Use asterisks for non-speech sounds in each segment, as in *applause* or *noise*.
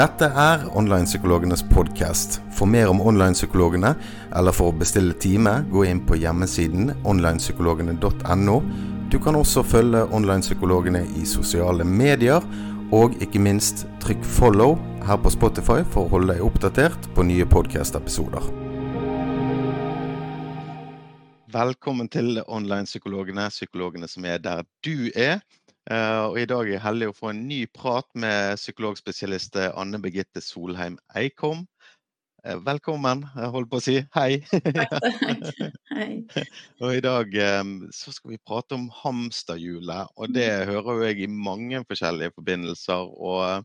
Dette er Online-psykologenes podkast. For mer om online-psykologene, eller for å bestille time, gå inn på hjemmesiden onlinepsykologene.no. Du kan også følge online-psykologene i sosiale medier, og ikke minst trykk 'follow' her på Spotify for å holde deg oppdatert på nye podkast-episoder. Velkommen til Online-psykologene, psykologene som er der du er. Uh, og I dag er jeg heldig å få en ny prat med psykologspesialist eh, Anne Birgitte Solheim Eikom. Uh, velkommen, jeg holdt på å si. Hei. *laughs* Hei. og I dag så skal vi prate om hamsterhjulet, og det mm. hører jeg i mange forskjellige forbindelser. Og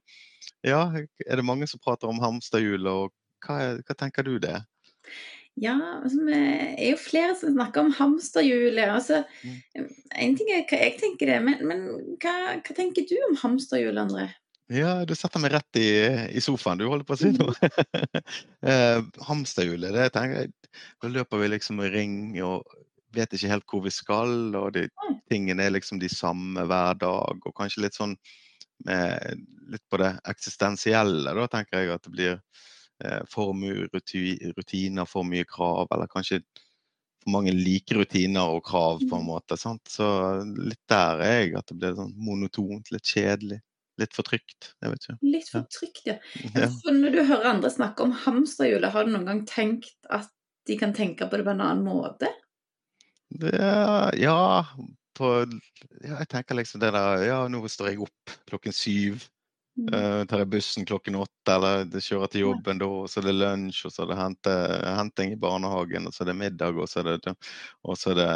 ja, er det mange som prater om hamsterhjulet, og hva, hva tenker du det? Ja, altså, det er jo flere som snakker om hamsterhjulet. Altså. En ting er hva jeg tenker det, men, men hva, hva, tenker du om hamsterhjulet, André? Ja, du setter meg rett i, i sofaen. Du holder på å si noe. Mm. *laughs* eh, hamsterhjulet, det tenker jeg Da løper vi liksom i ring og vet ikke helt hvor vi skal, og de, tingene er liksom de samme hver dag. Og kanskje litt sånn med, litt på det eksistensielle, da tenker jeg at det blir Eh, for mye rutiner, for mye krav, eller kanskje for mange like rutiner og krav, på en mm. måte. Sant? Så litt der er jeg, at det blir sånn monotont, litt kjedelig. Litt for trygt. jeg vet ikke. Litt for trygt, ja. *laughs* ja. Når du hører andre snakke om hamsterhjulet, har du noen gang tenkt at de kan tenke på det på en annen måte? Det, ja, på, ja, jeg tenker liksom det der Ja, nå står jeg opp klokken syv. Uh, tar jeg bussen klokken åtte, eller kjører til jobben da, og så er det lunsj, og så er det hente, henting i barnehagen, og så er det middag, og så er det, og så er det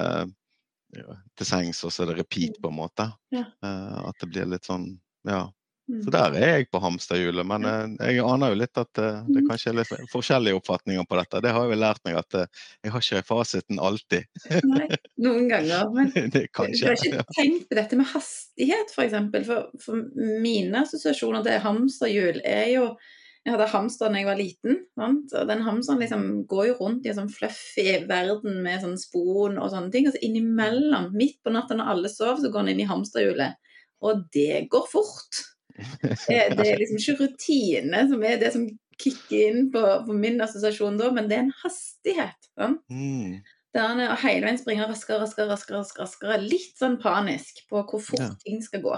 ja, til sengs, og så er det repeat, på en måte. Ja. Uh, at det blir litt sånn Ja. Så mm. der er jeg på hamsterhjulet. Men eh, jeg aner jo litt at eh, det mm. kanskje er litt forskjellige oppfatninger på dette. Det har jeg jo lært meg at eh, jeg har ikke fasiten alltid. Nei, noen ganger. Men *laughs* det kanskje, du har ikke tenkt på dette med hastighet, f.eks. For, eksempel. for For mine assosiasjoner til hamsterhjul er jo jeg hadde hamster da jeg var liten. Sant? og Den hamsteren liksom går jo rundt i en sånn fluffy verden med sånn spon og sånne ting. Og så innimellom, midt på natta når alle sover, så går den inn i hamsterhjulet. Og det går fort. *laughs* Det er liksom ikke rutine som er det som kicker inn på, på min assosiasjon da, men det er en hastighet. Sånn? Mm. Der han hele veien springer raskere, raskere, raskere, raskere. Litt sånn panisk på hvor fort ja. ting skal gå.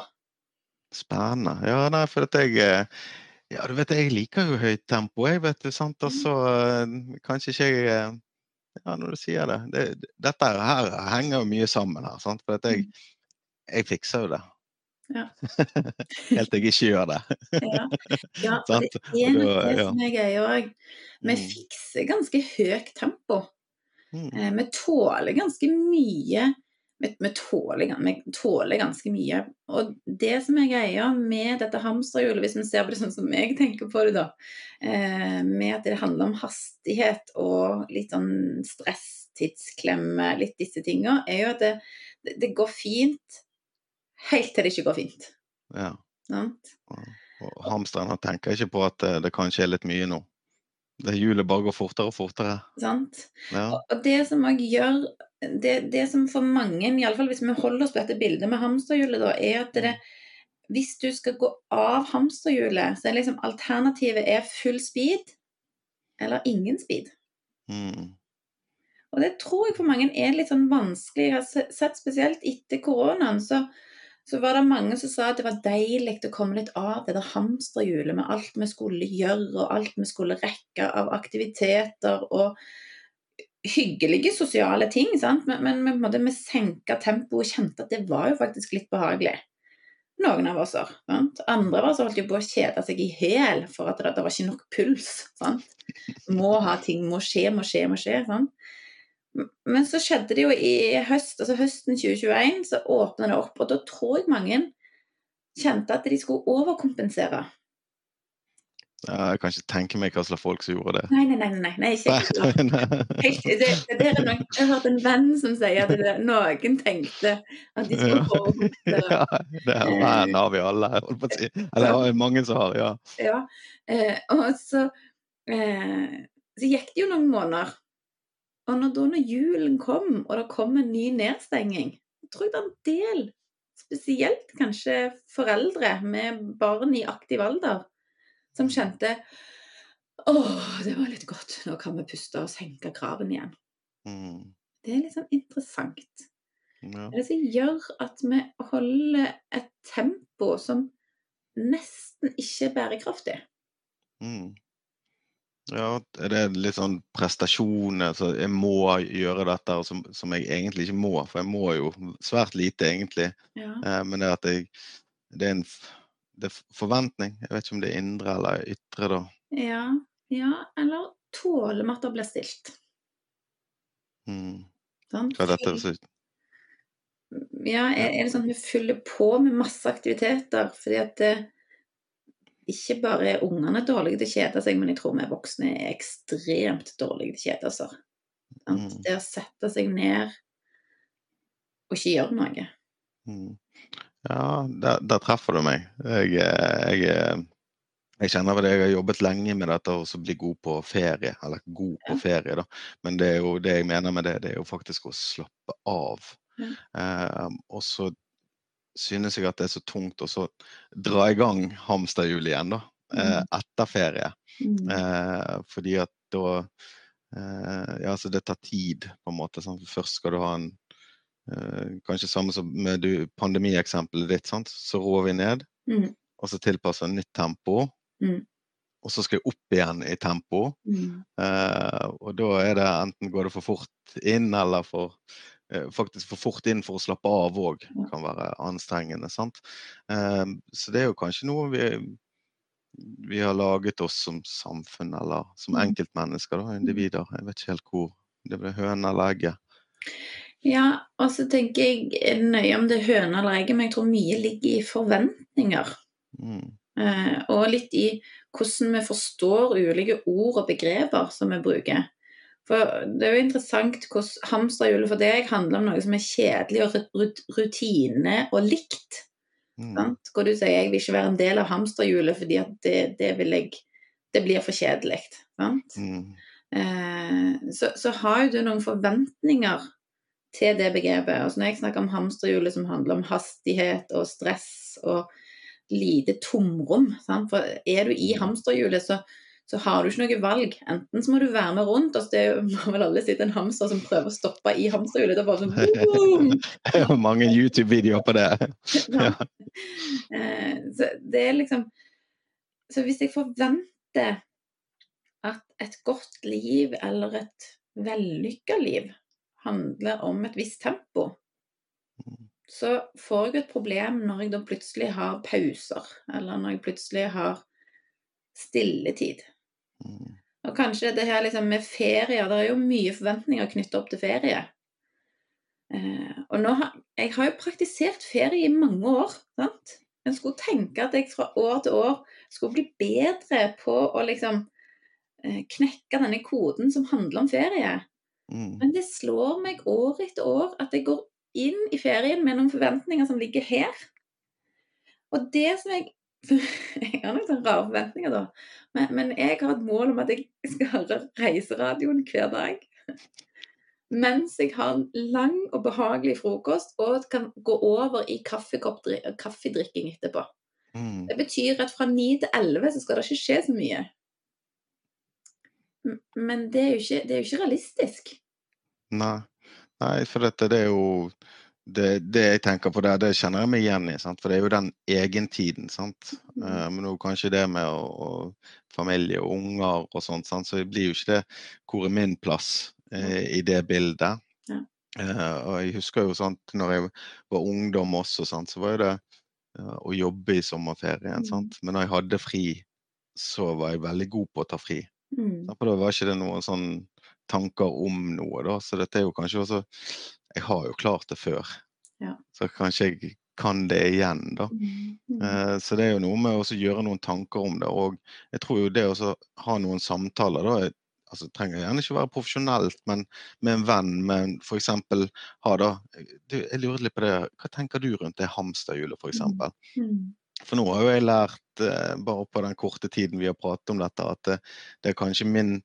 Spennende. Ja, nei, for at jeg eh, Ja, du vet, jeg liker jo høyt tempo, jeg, vet du. sant, Og så uh, kanskje ikke jeg uh, Ja, når du sier det, det Dette her henger jo mye sammen her, sant. For at jeg, mm. jeg fikser jo det. Ja. *laughs* Helt til jeg ikke gjør det. ja. ja *laughs* det er noe det som er gøy òg. Vi mm. fikser ganske høyt tempo. Mm. Eh, vi tåler ganske mye. Vi, vi, tåler, vi, tåler, ganske mye. Og det som er greia med dette hamsterhjulet, hvis vi ser på det sånn som jeg tenker på det, da, eh, med at det handler om hastighet og litt sånn stress, tidsklemme, litt disse tinga, er jo at det, det går fint Helt til det ikke går fint. Ja. Og hamsteren tenker ikke på at det, det kanskje er litt mye nå. Det Hjulet bare går fortere og fortere. Sant. Ja. Og det som òg gjør det, det, som for mange, iallfall hvis vi holder oss på dette bildet med hamsterhjulet, da, er at det, hvis du skal gå av hamsterhjulet, så er liksom alternativet er full speed eller ingen speed. Mm. Og det tror jeg for mange er litt sånn vanskelig. Jeg har sett spesielt etter koronaen, så, så var det mange som sa at det var deilig å komme litt av det der hamsterhjulet med alt vi skulle gjøre, og alt vi skulle rekke av aktiviteter og hyggelige sosiale ting. Sant? Men, men vi, vi senka tempoet og kjente at det var jo faktisk litt behagelig. Noen av oss. Sant? Andre av oss holdt jo på å kjede seg i hæl for at det, det, var ikke nok puls. Sant? Må ha ting, må skje, må skje, må skje. Sant? Men så skjedde det jo i høst, altså høsten 2021, så åpna det opp. Og da tror jeg mange kjente at de skulle overkompensere. Ja, jeg kan ikke tenke meg hva slags folk som gjorde det. Nei, nei, nei. nei, nei ikke *laughs* det, det noen, Jeg har hørt en venn som sier at det, noen tenkte at de skulle overkompensere. *laughs* Ja, det er venn av vi alle, holdt på å si. Eller det er mange som har, ja. ja eh, og så, eh, så gikk det jo noen måneder. Og når da når julen kom, og det kom en ny nedstenging, jeg tror jeg det er en del, spesielt kanskje foreldre med barn i aktiv alder, som kjente Åh, det var litt godt. Nå kan vi puste og senke kraven igjen. Mm. Det er litt sånn interessant. Ja. Det som gjør at vi holder et tempo som nesten ikke er bærekraftig. Mm. Ja, er det litt sånn prestasjoner, så jeg må gjøre dette som, som, jeg egentlig ikke må, for jeg må jo svært lite, egentlig. Ja. Eh, men det er at jeg Det er en det er forventning. Jeg vet ikke om det er indre eller ytre, da. Ja, ja eller tåler vi at det blir stilt? Mm. Hva er dette for Ja, er, er det sånn vi fyller på med masse aktiviteter fordi at det, ikke bare er ungene dårlige til å kjede seg, men jeg tror vi voksne er ekstremt dårlige til å kjede oss. Mm. Det å sette seg ned og ikke gjøre noe. Mm. Ja, der, der, treffer du meg. Jeg, jeg, jeg kjenner vel jeg har jobbet lenge med dette å bli god på ferie. Eller god på ja. ferie, da. Men det jo det jeg mener med det, det er jo faktisk å slappe av. Ja. Eh, og så synes jeg at det er så tungt å så dra i gang hamsterhjulet igjen, da. Eh, mm. Etter ferie. Mm. Eh, fordi at da eh, Ja, altså det tar tid, på en måte. Sant? Først skal du ha en eh, Kanskje samme som med pandemieksempelet ditt. Sant? Så rår vi ned, mm. og så tilpasser vi nytt tempo. Mm. Og så skal jeg opp igjen i tempo. Mm. Eh, og da er det enten går det for fort inn, eller for faktisk for fort inn for å slappe av òg kan være anstrengende. sant? Ehm, så det er jo kanskje noe vi, vi har laget oss som samfunn, eller som mm. enkeltmennesker, da, individer. Jeg vet ikke helt hvor det blir høne eller egget. Ja, og så tenker jeg nøye om det er høne eller egget, men jeg tror mye ligger i forventninger. Mm. Eh, og litt i hvordan vi forstår ulike ord og begreper som vi bruker. For Det er jo interessant hvordan hamsterhjulet for deg handler om noe som er kjedelig og rutine og likt. Mm. Hvor du sier jeg vil ikke være en del av hamsterhjulet fordi at det, det, jeg, det blir for kjedelig. Mm. Eh, så, så, har jo du noen forventninger til det begrepet. Altså når jeg snakker om hamsterhjulet som handler om hastighet og stress og lite tomrom. Sant? For er du i hamsterhjulet, så, så har du ikke noe valg. Enten så må du være med rundt. altså Det må vel alle sitte en hamster som prøver å stoppe i hamsterhjulet. Det er bare sånn boom! *laughs* Mange YouTube-videoer på det. *laughs* ja. Eh, så det er liksom Så hvis jeg forventer at et godt liv eller et vellykka liv handler om et visst tempo, så får jeg et problem når jeg da plutselig har pauser, eller når jeg plutselig har stilletid. Og kanskje det her liksom med ferier Det er jo mye forventninger knyttet opp til ferie. Eh, og nå har, jeg har jo praktisert ferie i mange år. sant? En skulle tenke at jeg fra år til år skulle bli bedre på å liksom eh, knekke denne koden som handler om ferie. Mm. Men det slår meg år etter år at jeg går inn i ferien med noen forventninger som ligger her. Og det som jeg *laughs* jeg har noen sånne rare forventninger, da. Men, men, jeg har et mål om at jeg skal høre reiseradioen hver dag. Mens jeg har en lang og behagelig frokost og kan gå over i kaffedrikking etterpå. Mm. Det betyr at fra ni til elleve så skal det ikke skje så mye. Men det er jo ikke, det er jo ikke realistisk. Nei. Nei, for dette det er jo det, det, jeg tenker på der, det kjenner jeg meg igjen i. Sant? For det er jo den egentiden. sant? Mm. Uh, men nå kanskje det med å, å familie og unger og sånt, sant? så blir jo ikke det hvor er min plass uh, i det bildet. Ja. Uh, og jeg husker jo sånt når jeg var ungdom også, sant, så var jo det å jobbe i sommerferien. Sant? Mm. Men når jeg hadde fri, så var jeg veldig god på å ta fri. Mm. For da var ikke det noen sånn tanker om noe, da. Så dette er jo kanskje også jeg har jo klart det før. Ja. Så kanskje jeg kan det igjen, da. Mm. Mm. Uh, så det er jo noe med å gjøre noen tanker om det. Og jeg tror jo det å ha noen samtaler, da altså Det trenger gjerne ikke være profesjonelt, men med en venn, men f.eks. ha da du, Jeg lurer litt på det, hva tenker du rundt det hamsterhjulet, f.eks.? Mm. mm. for nå har jo jeg lært, uh, bare på den korte tiden vi har pratet om dette, at det, det er kanskje min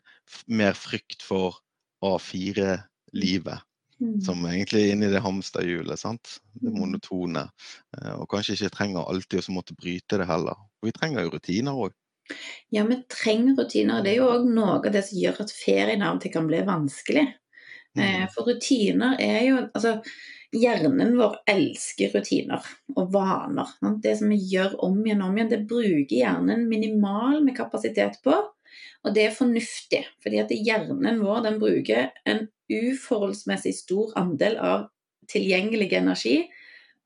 mer frykt for A4-livet Mm. Som egentlig er inne i det hamsterhjulet. sant? Det mm. monotone. Eh, og kanskje ikke trenger alltid å måtte bryte det heller. Og vi trenger jo rutiner òg. Ja, vi trenger rutiner. Det er jo òg noe av det som gjør at ferien av og til kan bli vanskelig. Eh, mm. For rutiner er jo Altså, hjernen vår elsker rutiner og vaner. Det som vi gjør om igjen og om igjen, det bruker hjernen minimal med kapasitet på. Og det er fornuftig, fordi at hjernen vår den bruker en uforholdsmessig stor andel av tilgjengelig energi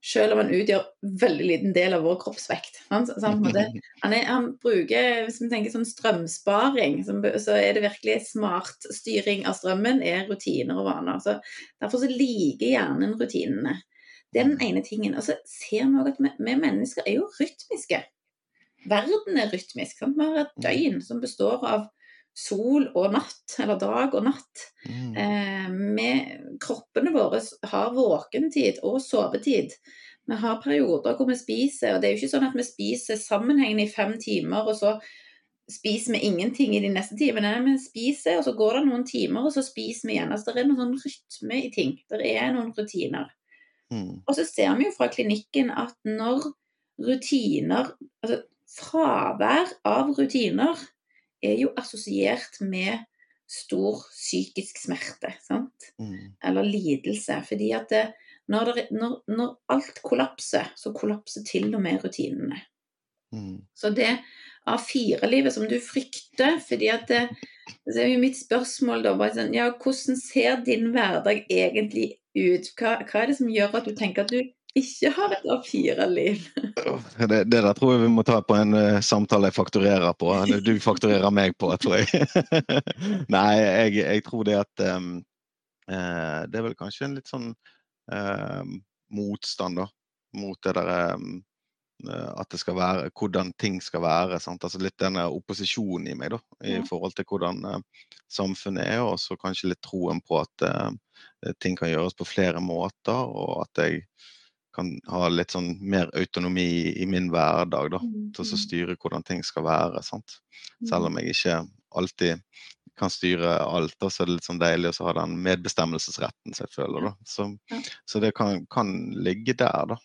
selv om han utgjør veldig liten del av vår kroppsvekt. Han, han, *laughs* han, er, han bruker, Hvis vi tenker sånn strømsparing, så er det virkelig smart styring av strømmen, er rutiner og vaner. Så derfor så liker hjernen rutinene. Det er den ene tingen. Og så ser vi òg at vi, vi, mennesker er jo rytmiske. Verden er rytmisk. Sant? Vi har et døgn som består av sol og natt, eller dag og natt. Mm. Eh, med, kroppene våre har våkentid og sovetid. Vi har perioder hvor vi spiser, og det er jo ikke sånn at vi spiser sammenhengende i fem timer, og så spiser vi ingenting i de neste timene. Vi spiser, og så går det noen timer, og så spiser vi igjen. Altså, det er noen sånn rytme i ting. Det er noen rutiner. Mm. Og så ser vi jo fra klinikken at når rutiner Altså fravær av rutiner er jo assosiert med stor psykisk smerte, mm. eller lidelse. Fordi at det, når, det, når, når, alt kollapser, så kollapser til og med rutinene. Mm. Så det A4-livet som du frykter, fordi at det, det er jo mitt spørsmål da, bare sånn, ja, hvordan ser din hverdag egentlig ut? Hva, hva er det som gjør at du tenker at du ikke har et A4-liv. Det, det, der tror jeg vi må ta på en uh, samtale jeg fakturerer på. Du fakturerer meg på, tror jeg. *laughs* Nei, jeg, jeg, tror det at um, uh, Det er vel kanskje en litt sånn uh, motstand da, mot det der um, at det skal være, hvordan ting skal være. Sant? Altså Litt denne opposisjonen i meg da, i ja. forhold til hvordan samfunnet er, og så kanskje litt troen på at ting kan gjøres på flere måter, og at jeg kan ha litt sånn mer autonomi i min hverdag, da, mm, til å mm. styre hvordan ting skal være. sant? Selv om mm. jeg ikke alltid kan styre alt, da, så er det litt sånn deilig å ha den medbestemmelsesretten som jeg føler. da. Så, så det kan, kan, ligge der, da.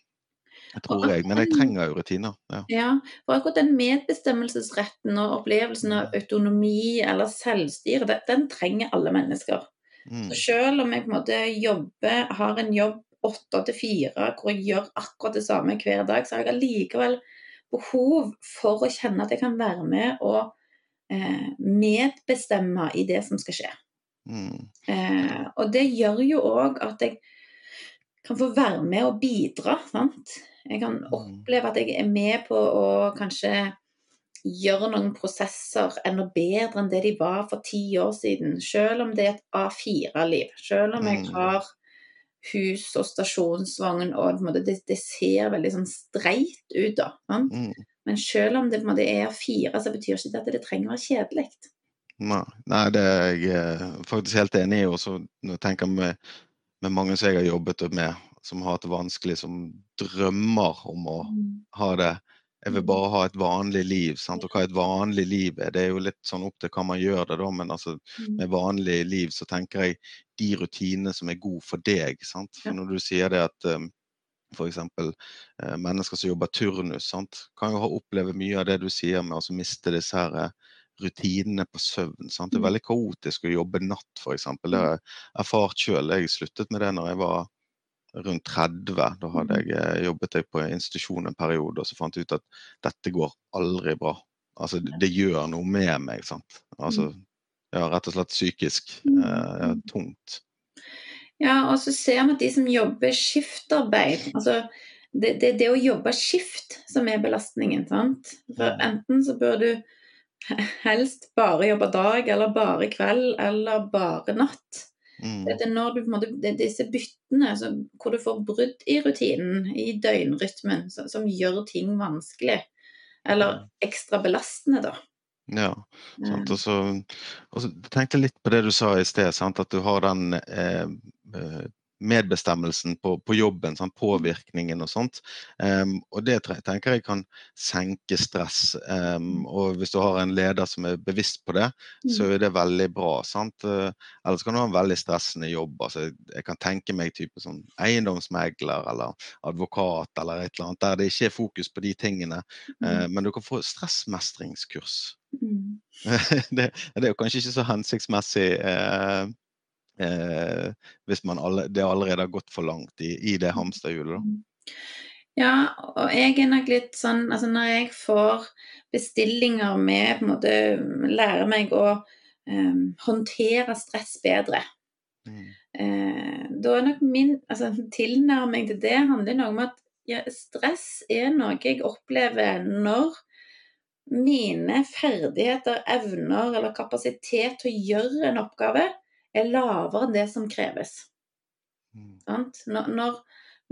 Jeg tror jeg, Men jeg trenger jo rutiner. Ja. ja, for akkurat den medbestemmelsesretten og opplevelsen av autonomi eller selvstyre, den trenger alle mennesker. Mm. Så selv om jeg på en måte jobber, har en jobb åtte til fire, hvor jeg gjør akkurat det samme hver dag, så har jeg allikevel behov for å kjenne at jeg kan være med og eh, medbestemme i det som skal skje. Mm. Eh, og det gjør jo òg at jeg kan få være med og bidra. Sant? Jeg kan mm. oppleve at jeg er med på å kanskje gjøre noen prosesser enda bedre enn det de var for ti år siden. Selv om det er et A4-liv. Selv om jeg mm. har hus og stasjonsvogn, og det, det, ser veldig sånn streit ut, da. Mm. Men selv om det på en måte er fire, så betyr ikke det at det trenger å være kjedelig. Nei, nei, det er jeg eh, faktisk helt enig i. Og så tenker jeg med, med, mange som jeg har jobbet med, som har hatt det vanskelig, som drømmer om å mm. ha det jeg vil bare ha et vanlig liv. Sant? Og hva et vanlig liv er, det er jo litt sånn opp til hva man gjør det, da. Men altså, mm. med vanlig liv så tenker jeg de rutinene som er gode for deg. Sant? For når du sier det at um, f.eks. Uh, mennesker som jobber turnus, sant? kan jo ha oppleve mye av det du sier med å miste disse her uh, rutinene på søvn. Sant? Det er mm. veldig kaotisk å jobbe natt, f.eks. Det mm. har jeg erfart sjøl. Jeg sluttet med det når jeg var rundt 30. Da hadde mm. jeg eh, jobbet jeg på institusjon en periode og så fant jeg ut at dette går aldri bra. Altså, det gjør noe med meg. sant? Altså, mm. ja, rett og slett psykisk mm. eh, ja, tungt. Ja, og så ser vi at de som jobber skiftarbeid altså det, det, det å jobbe skift som er belastningen. sant? For enten så bør du helst bare jobbe dag, eller bare kveld, eller bare natt. Mm. Det er når du, måte, det disse byttene så, hvor du får brudd i rutinen, i døgnrytmen, som, som gjør ting vanskelig. Eller ekstra belastende, da. Ja. Sant? Og så, og så tenkte jeg litt på det du sa i sted, sant? at du har den eh, eh medbestemmelsen på, på jobben, sånn, påvirkningen og sånt. Um, og det tenker jeg kan senke stress. Um, og hvis du har en leder som er bevisst på det, så mm. er det veldig bra. sant? Uh, ellers kan du ha en veldig stressende jobb. altså Jeg kan tenke meg type sånn eiendomsmegler eller advokat eller et eller annet der det ikke er fokus på de tingene. Uh, men du kan få stressmestringskurs. Mm. *laughs* det, det, er jo kanskje ikke så hensiktsmessig. Uh, eh, hvis alle, det allerede har gått for langt i, i det hamsterhjulet. Mm. Ja, og jeg er nok litt sånn altså Når jeg får bestillinger med på en måte lære meg å eh, håndtere stress bedre, mm. eh, da er nok min altså, tilnærming til det handler noe om at ja, stress er noe jeg opplever når mine ferdigheter, evner eller kapasitet til å gjøre en oppgave er lavere enn det som kreves. Mm. Når, når,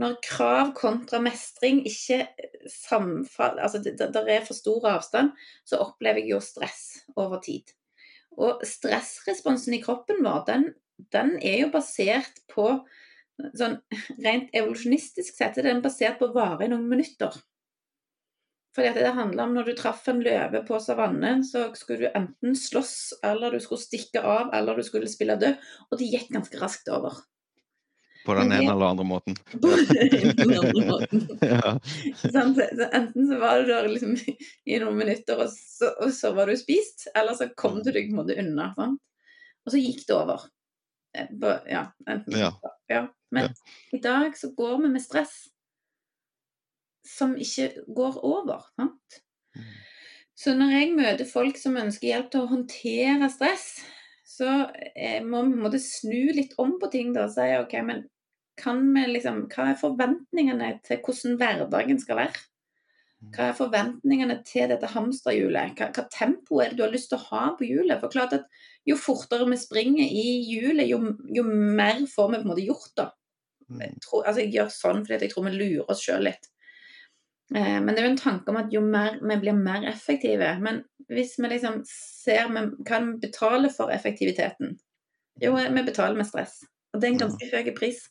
når, krav kontra mestring ikke samfaller, altså det, det, er for stor avstand, så opplever jeg jo stress over tid. Og stressresponsen i kroppen vår, den, den er jo basert på sånn Rent evolusjonistisk sett er den basert på å vare i noen minutter. Fordi at det handler om når du traff en løve på savannen, så skulle du enten slåss, eller du skulle stikke av, eller du skulle spille død. Og det gikk ganske raskt over. På den ene eller andre måten. *laughs* På den andre måten. *laughs* ja. sånn, så, enten så var du der liksom, *laughs* i noen minutter, og så, og så, var du spist, eller så kom du deg på en måte unna. Sant? Og så gikk det over. Eh, ja, enten, ja. ja. Men i dag så går vi med stress som ikke går over. Sant? Mm. Så når jeg møter folk som ønsker hjelp til å håndtere stress, så eh, må vi måtte snu litt om på ting da, og si OK, men liksom, hva er forventningene til hvordan hverdagen skal være? Mm. Hva er forventningene til dette hamsterhjulet? Hva, hva tempo er det du har lyst til å ha på hjulet? For klart at Jo fortere vi springer i hjulet, jo, jo mer får vi på en måte gjort. da. Mm. Jeg, tror, altså jeg gjør sånn fordi jeg tror vi lurer oss sjøl litt. Eh, men det er jo en tanke om at jo mer vi blir mer effektive Men hvis vi liksom ser vi kan betale for effektiviteten Jo, vi betaler med stress. Og det er en ganske høy pris.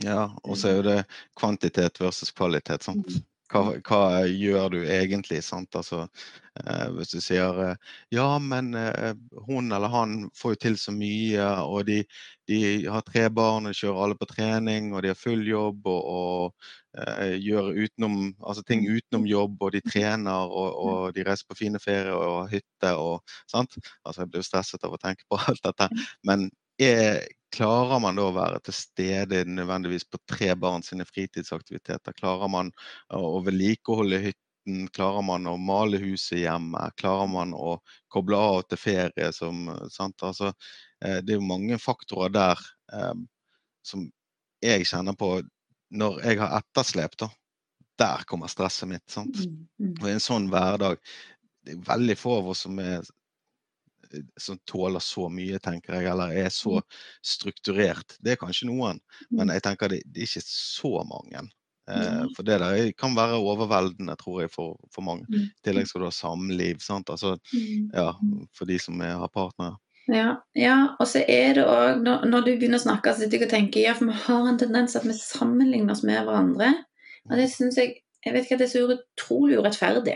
Ja, og så er jo det kvantitet versus kvalitet. sant? Hva, hva, gjør du egentlig? sant? Altså, eh, hvis du sier eh, ja, men eh, hun eller han får jo til så mye, og de, de, har tre barn og kjører alle på trening, og de har full jobb og, og eh, gjør utenom, altså ting utenom jobb, og de trener, og, og de reiser på fine ferier og har hytte og sant? Altså, jeg blir jo stresset av å tenke på *laughs* alt dette. Men er, Klarer man da å være til stede nødvendigvis på tre barn sine fritidsaktiviteter? Klarer man å vedlikeholde hytten? Klarer man å male huset hjemme? Klarer man å koble av til ferie? Som, altså, eh, det er jo mange faktorer der eh, som jeg kjenner på når jeg har etterslep. da, Der kommer stresset mitt. sant? Mm, mm. Og i en sånn hverdag det er veldig få av oss som er som tåler så mye, tenker jeg, eller er så mm. strukturert. Det er kanskje noen, men mm. jeg tenker det, det er ikke så mange. Eh, for det der kan være overveldende, tror jeg, for, for mange. I tillegg skal du ha samliv, sant. Altså, ja, for de som er, har partnere. Ja, ja, og så er det òg når, når, du begynner å snakke, så sitter jeg og tenker ja, for vi har en tendens at vi sammenligner oss med hverandre. Og det syns jeg Jeg vet ikke at det er så utrolig urettferdig.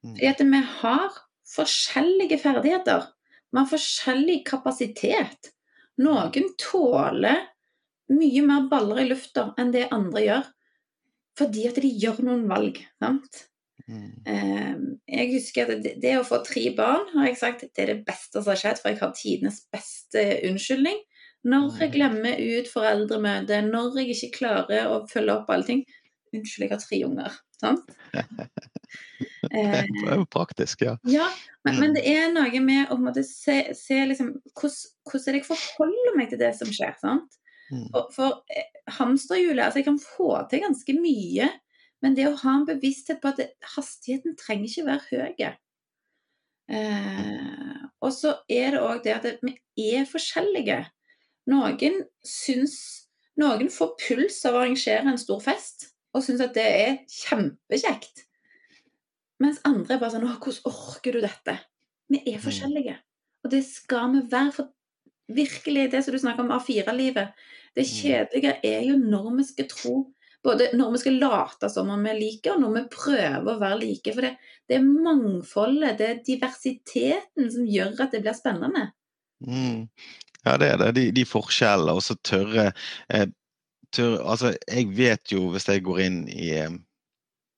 Fordi at vi har forskjellige ferdigheter. Vi har forskjellig kapasitet. Noen tåler mye mer baller i lufta enn det andre gjør, fordi at de gjør noen valg. sant? Mm. Ehm, jeg husker at det, det, å få tre barn har jeg sagt det er det beste som har skjedd, for jeg har tidenes beste unnskyldning. Når jeg mm. glemmer ut foreldremøte, når jeg ikke klarer å følge opp alle ting. Unnskyld, jeg har tre unger. Sant? *laughs* det er jo praktisk, ja. ja men, men, det er noe med å se, se liksom, hvordan, hvordan jeg forholder meg til det som skjer. sant? Mm. For, for eh, hamsterhjulet altså Jeg kan få til ganske mye, men det å ha en bevissthet på at det, hastigheten trenger ikke være høy. Eh, og så er det òg det at vi er forskjellige. Noen syns Noen får puls av å arrangere en stor fest og syns at det er kjempekjekt. Mens andre er bare sånn Å, hvordan orker du dette? Vi er mm. forskjellige. Og det skal vi være. For virkelig det som du snakker om A4-livet. Det Mm. kjedelige er jo når vi skal tro Både når vi skal late som om vi liker, og når vi prøver å være like. For det, det er mangfoldet, det er diversiteten som gjør at det blir spennende. Mm. Ja, det er det. De, de forskjellene, og så tørre, eh, tørre Altså, jeg vet jo hvis jeg går inn i, eh,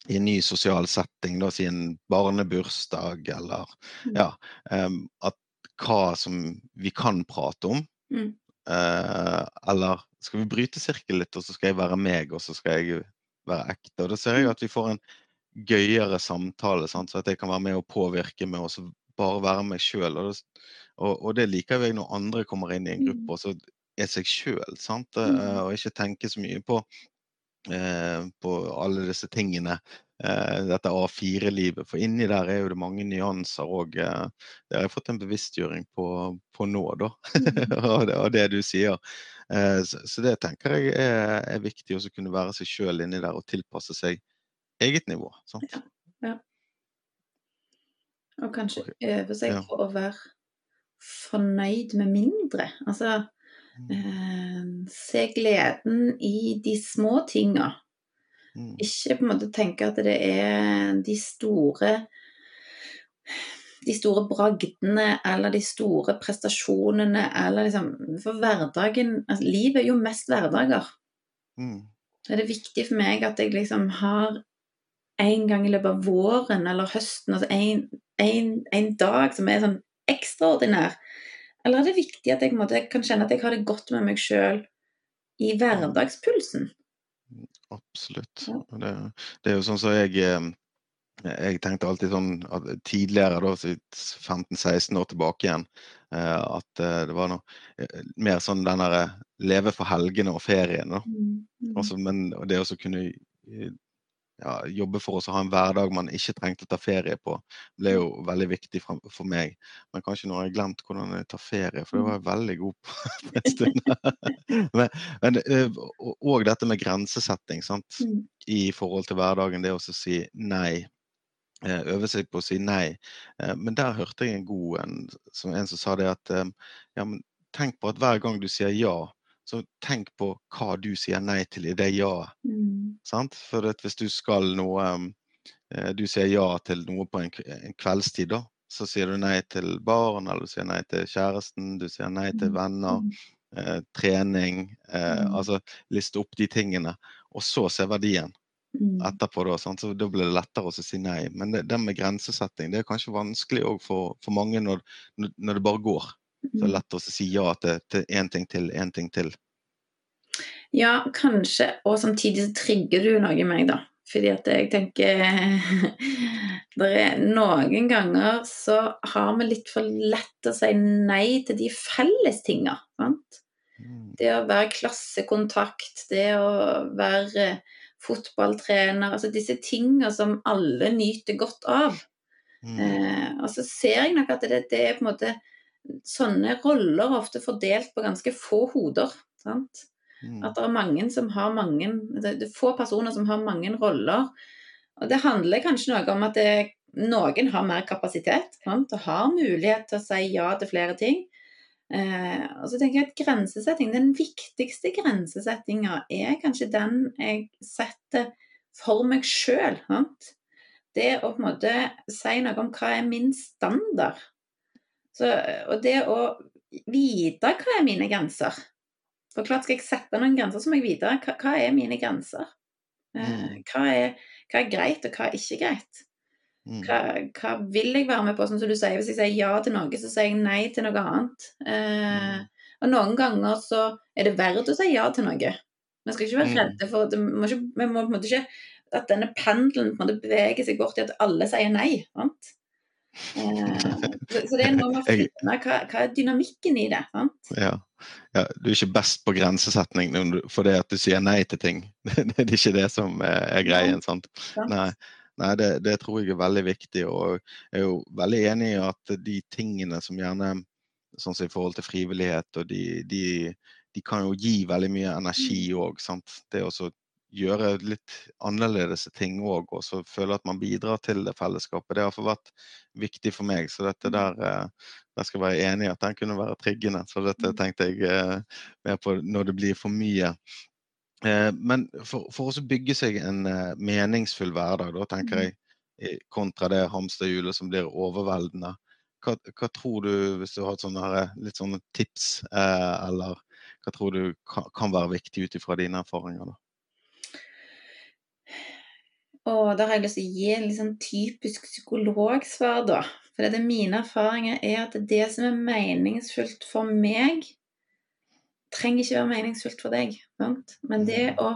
i en ny sosial setting, da si en barnebursdag eller Mm. ja, Um, at hva som vi kan prate om. Mm. Uh, eller skal vi bryte sirkelen litt, og så skal jeg være meg, og så skal jeg være ekte. Og da ser jeg at vi får en gøyere samtale, sant? så at jeg kan være med og påvirke med å bare være meg sjøl. Og, og, og det liker jeg når andre kommer inn i en Mm. gruppe og så er seg sjøl, sant. Eh, Mm. og ikke tenke så mye på eh, på alle disse tingene. eh, dette A4-livet. For inni der er jo det mange nyanser òg. det har jeg fått en bevisstgjøring på, på nå, da. Mm. *laughs* av, det, det du sier. Så, det tenker jeg er, er viktig å kunne være seg sjøl inni der og tilpasse seg eget nivå. Sant? Og kanskje øve seg Ja. på å være fornøyd med mindre. Altså se gleden i de små tinga. Mm. Ikke på en måte tenke at det er de store de store bragdene eller de store prestasjonene eller liksom For hverdagen altså, Livet er jo mest hverdager. Mm. Så er det viktig for meg at jeg liksom har en gang i løpet av våren eller høsten, altså en, en, en dag som er sånn ekstraordinær. Eller er det viktig at jeg måte, kan kjenne at jeg har det godt med meg sjøl i hverdagspulsen? Absolutt. Ja. Det, det er jo sånn som jeg eh, Jeg tenkte alltid sånn at tidligere, da, 15-16 år tilbake igjen, eh, at eh, det var noe mer sånn den derre leve for helgene og ferien. da. Mm. Altså, men det å så kunne ja, jobbe for oss å ha en hverdag man ikke trengte å ta ferie på, ble jo veldig viktig for, for meg. Men kanskje nå har jeg glemt hvordan jeg tar ferie, for det var jeg veldig god på *laughs* for en stund. *laughs* men, men, og, dette med grensesetting sant? Mm. i forhold til hverdagen, det å si nei. Øve seg på å si nei. Men der hørte jeg en god en, som, en som sa det at ja, men tenk på at hver gang du sier ja, så tenk på hva du sier nei til i det ja-et. Mm. For hvis du skal noe eh, Du sier ja til noe på en, en kveldstid, da. Så sier du nei til barn, eller du sier nei til kjæresten, du sier nei til venner, Mm. eh, trening. Eh, Mm. altså liste opp de tingene. Og så se verdien Mm. etterpå, da. Sant? Så da blir det lettere å si nei. Men det, det med grensesetting det er kanskje vanskelig for, for mange når når det bare går. Så det Mm. lett å si ja til én ting til, én ting til. Ja, kanskje. Og samtidig så trigger du noe i meg, da. Fordi at jeg tenker *laughs* det er Noen ganger så har vi litt for lett å si nei til de felles tinga. Sant? Mm. Det å være klassekontakt, det å være fotballtrener Altså disse tinga som alle nyter godt av. Mm. Eh, og så ser jeg nok at det, det er på en måte Sånne roller ofte fordelt på ganske få hoder. Sant? Mm. At det er mange som har mange Det det er få personer som har mange roller. Og det handler kanskje noe om at det, noen har mer kapasitet sant? og har mulighet til å si ja til flere ting. Eh, og så tenker jeg at grensesetting, Den viktigste grensesettinga er kanskje den jeg setter for meg sjøl. Det å på en måte si noe om hva er min standard. Så, og det å vite hva er mine grenser. For klart Skal jeg sette noen grenser, så må jeg vite hva, hva er mine grenser. Eh, Mm. hva, er, hva er greit, og hva er ikke greit. Mm. Hva, hva vil jeg være med på? Sånn som du sier, Hvis jeg sier ja til noe, så sier jeg nei til noe annet. Eh, og noen ganger så er det verdt å si ja til noe. Vi skal ikke være Mm. redde for det må ikke, Vi må på en måte ikke at denne pendelen på en måte beveger seg bort til at alle sier nei. Sant? Eh, så, så det er noe med å finne hva, hva er dynamikken i det. Sant? Ja. ja. Du er ikke best på grensesetning fordi at du sier nei til ting. *laughs* Det er ikke det som er er greien. sant? Ja. Nei, Nei det, det tror jeg er veldig viktig. Og jeg er jo veldig enig i at de tingene som gjerne Sånn som i forhold til frivillighet, og de, de, de kan jo gi veldig mye energi òg. Det å gjøre litt annerledes ting òg, og så føle at man bidrar til det fellesskapet. Det har iallfall vært viktig for meg. Så dette der, jeg der skal jeg være enig i at den kunne være triggende. Så dette mm. tenkte jeg eh, mer på når det blir for mye. Eh, men for, for å bygge seg en meningsfull hverdag, da tenker mm. jeg, kontra det hamsterhjulet som blir overveldende. Hva, hva, tror du, hvis du har sånne, litt sånne tips, eller hva tror du kan, kan være viktig ut ifra dine erfaringer? da? Og da har jeg lyst til å gi en sånn typisk psykologsvar, da. For det er mine erfaringer er at det som er meningsfullt for meg, trenger ikke være meningsfullt for deg. Sant? Men det mm. å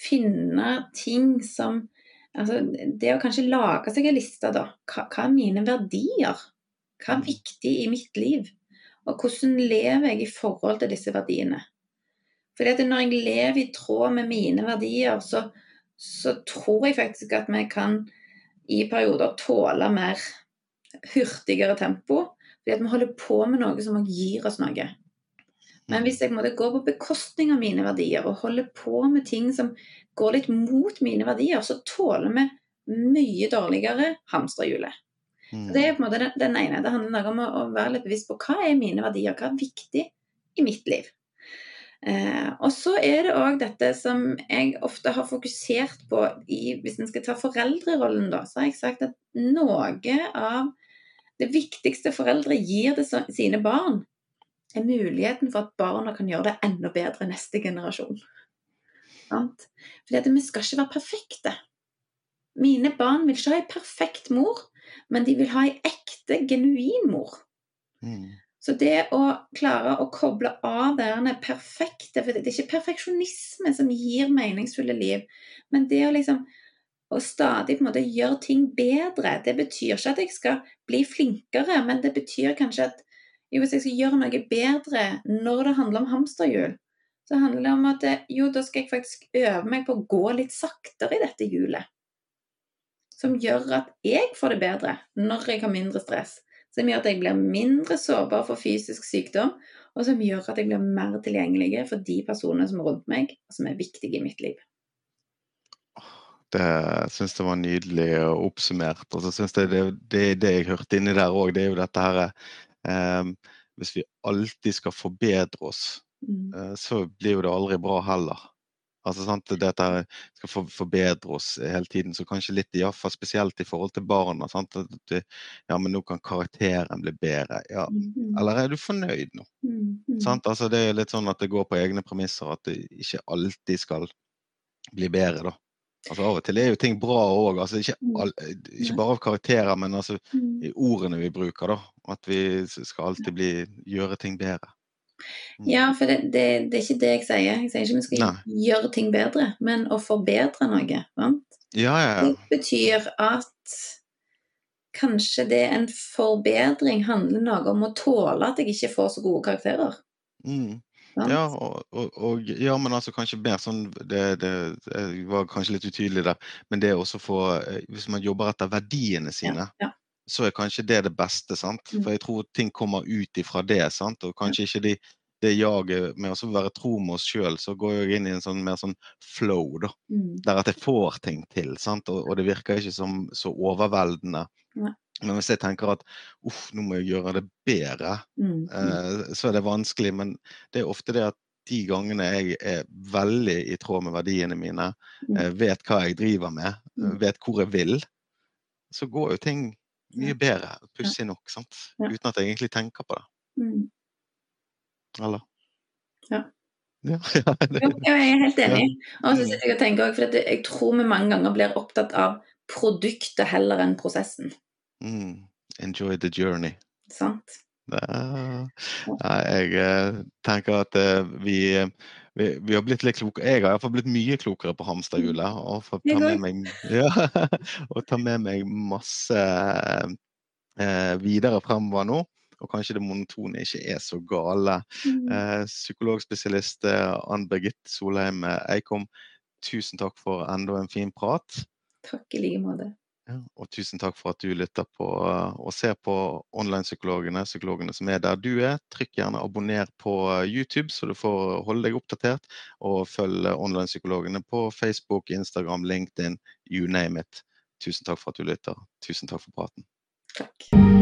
finne ting som Altså, det å kanskje lage seg en liste, da. Hva, hva er mine verdier? Hva er viktig i mitt liv? Og hvordan lever jeg i forhold til disse verdiene? Fordi at når jeg lever i tråd med mine verdier, så, så tror jeg faktisk at vi kan i perioder tåle mer hurtigere tempo. Fordi at vi holder på med noe som gir oss noe. Men hvis jeg måtte gå på bekostning av mine verdier og holde på med ting som går litt mot mine verdier, så tåler vi mye dårligere hamsterhjulet. Mm. Det er på en måte den, den, ene. Det handler om å, å, være litt bevisst på hva er mine verdier, hva er viktig i mitt liv. Eh, og så er det òg dette som jeg ofte har fokusert på i, hvis en skal ta foreldrerollen, da, så har jeg sagt at noe av det viktigste foreldre gir det sine barn, er muligheten for at barna kan gjøre det enda bedre neste generasjon. Sant? Fordi vi skal ikke være perfekte. Mine barn vil ikke ha en perfekt mor, men de vil ha en ekte, genuin mor. Mm. Så det å klare å koble av det perfekte For det er ikke perfeksjonisme som gir meningsfulle liv, men det å liksom å stadig på en måte gjøre ting bedre. Det betyr ikke at jeg skal bli flinkere, men det betyr kanskje at jo, hvis jeg skal gjøre noe bedre når det handler om hamsterhjul, så handler det om at jo, da skal jeg faktisk øve meg på å gå litt saktere i dette hjulet. Som gjør at jeg får det bedre når jeg har mindre stress som gjør at jeg blir mindre sårbar for fysisk sykdom, og som gjør at jeg blir mer tilgjengelig for de personene som er rundt meg, og som er viktige i mitt liv. Det syns jeg var nydelig oppsummert. Og så syns jeg det, det, det, jeg hørte inni der òg, det er jo dette her eh, Hvis vi alltid skal forbedre oss, mm. eh, så blir jo det aldri bra heller. Altså, sant, Dette skal forbedre oss hele tiden. Så kanskje litt, i fall spesielt i forhold til barna. Sant? At, ja, men nå kan karakteren bli bedre. Ja. Mm. Eller er du fornøyd nå? Mm. Altså, det er litt sånn at det går på egne premisser. At det ikke alltid skal bli bedre, da. Altså Av og til er jo ting bra òg. Altså, ikke, mm. ikke, bare av karakterer, men altså mm. i ordene vi bruker. da, At vi skal alltid bli, gjøre ting bedre. Ja, for det, det, det, er ikke det jeg sier. Jeg sier ikke vi skal Nei. gjøre ting bedre, men å forbedre noe. Sant? Ja, ja, ja. Det betyr at kanskje det en forbedring handler noe om å tåle at jeg ikke får så gode karakterer. Mm. Ja, og, og, og, ja, men altså kanskje mer sånn det, det, det, var kanskje litt utydelig der. Men det også få eh, Hvis man jobber etter verdiene sine, ja, ja så er kanskje det det beste. sant? Mm. For jeg tror ting kommer ut ifra det. sant? Og kanskje ikke de, det jaget med å være tro med oss sjøl, så går jeg inn i en sånn mer sånn flow, da. Mm. Der at jeg får ting til. sant? Og, og det virker ikke som så overveldende. Ja. Men hvis jeg tenker at uff, nå må jeg gjøre det bedre, mm. eh, så er det vanskelig. Men det er ofte det at de gangene jeg er veldig i tråd med verdiene mine, mm. eh, vet hva jeg driver med, vet hvor jeg vil, så går jo ting mye bedre, pussig nok, sant? uten at jeg egentlig tenker på det. Mm. Eller? Ja. Ja, *laughs* ja, det, jeg er helt enig. Og så sitter jeg og tenker også, for jeg tror vi mange ganger blir opptatt av produktet heller enn prosessen. Mm. Enjoy the journey. Sant. Ja, jeg eh, tenker at eh, vi vi, vi, har blitt litt klokere. Jeg har iallfall blitt mye klokere på hamsterhjulet. Mm. Og, får ta med meg, *laughs* ja, og ta med meg masse eh, videre fremover nå. Og kanskje det monotone ikke er så gale. Mm. Eh, psykologspesialist eh, Ann Birgit Solheim eh, Eikom, tusen takk for enda en fin prat. Takk i like måte. Og tusen takk for at du lytter på og ser på online-psykologene, psykologene som er der du er. Trykk gjerne abonner på YouTube, så du får holde deg oppdatert. Og følg online-psykologene på Facebook, Instagram, LinkedIn, you name it. Tusen takk for at du lytter. Tusen takk for praten. Takk.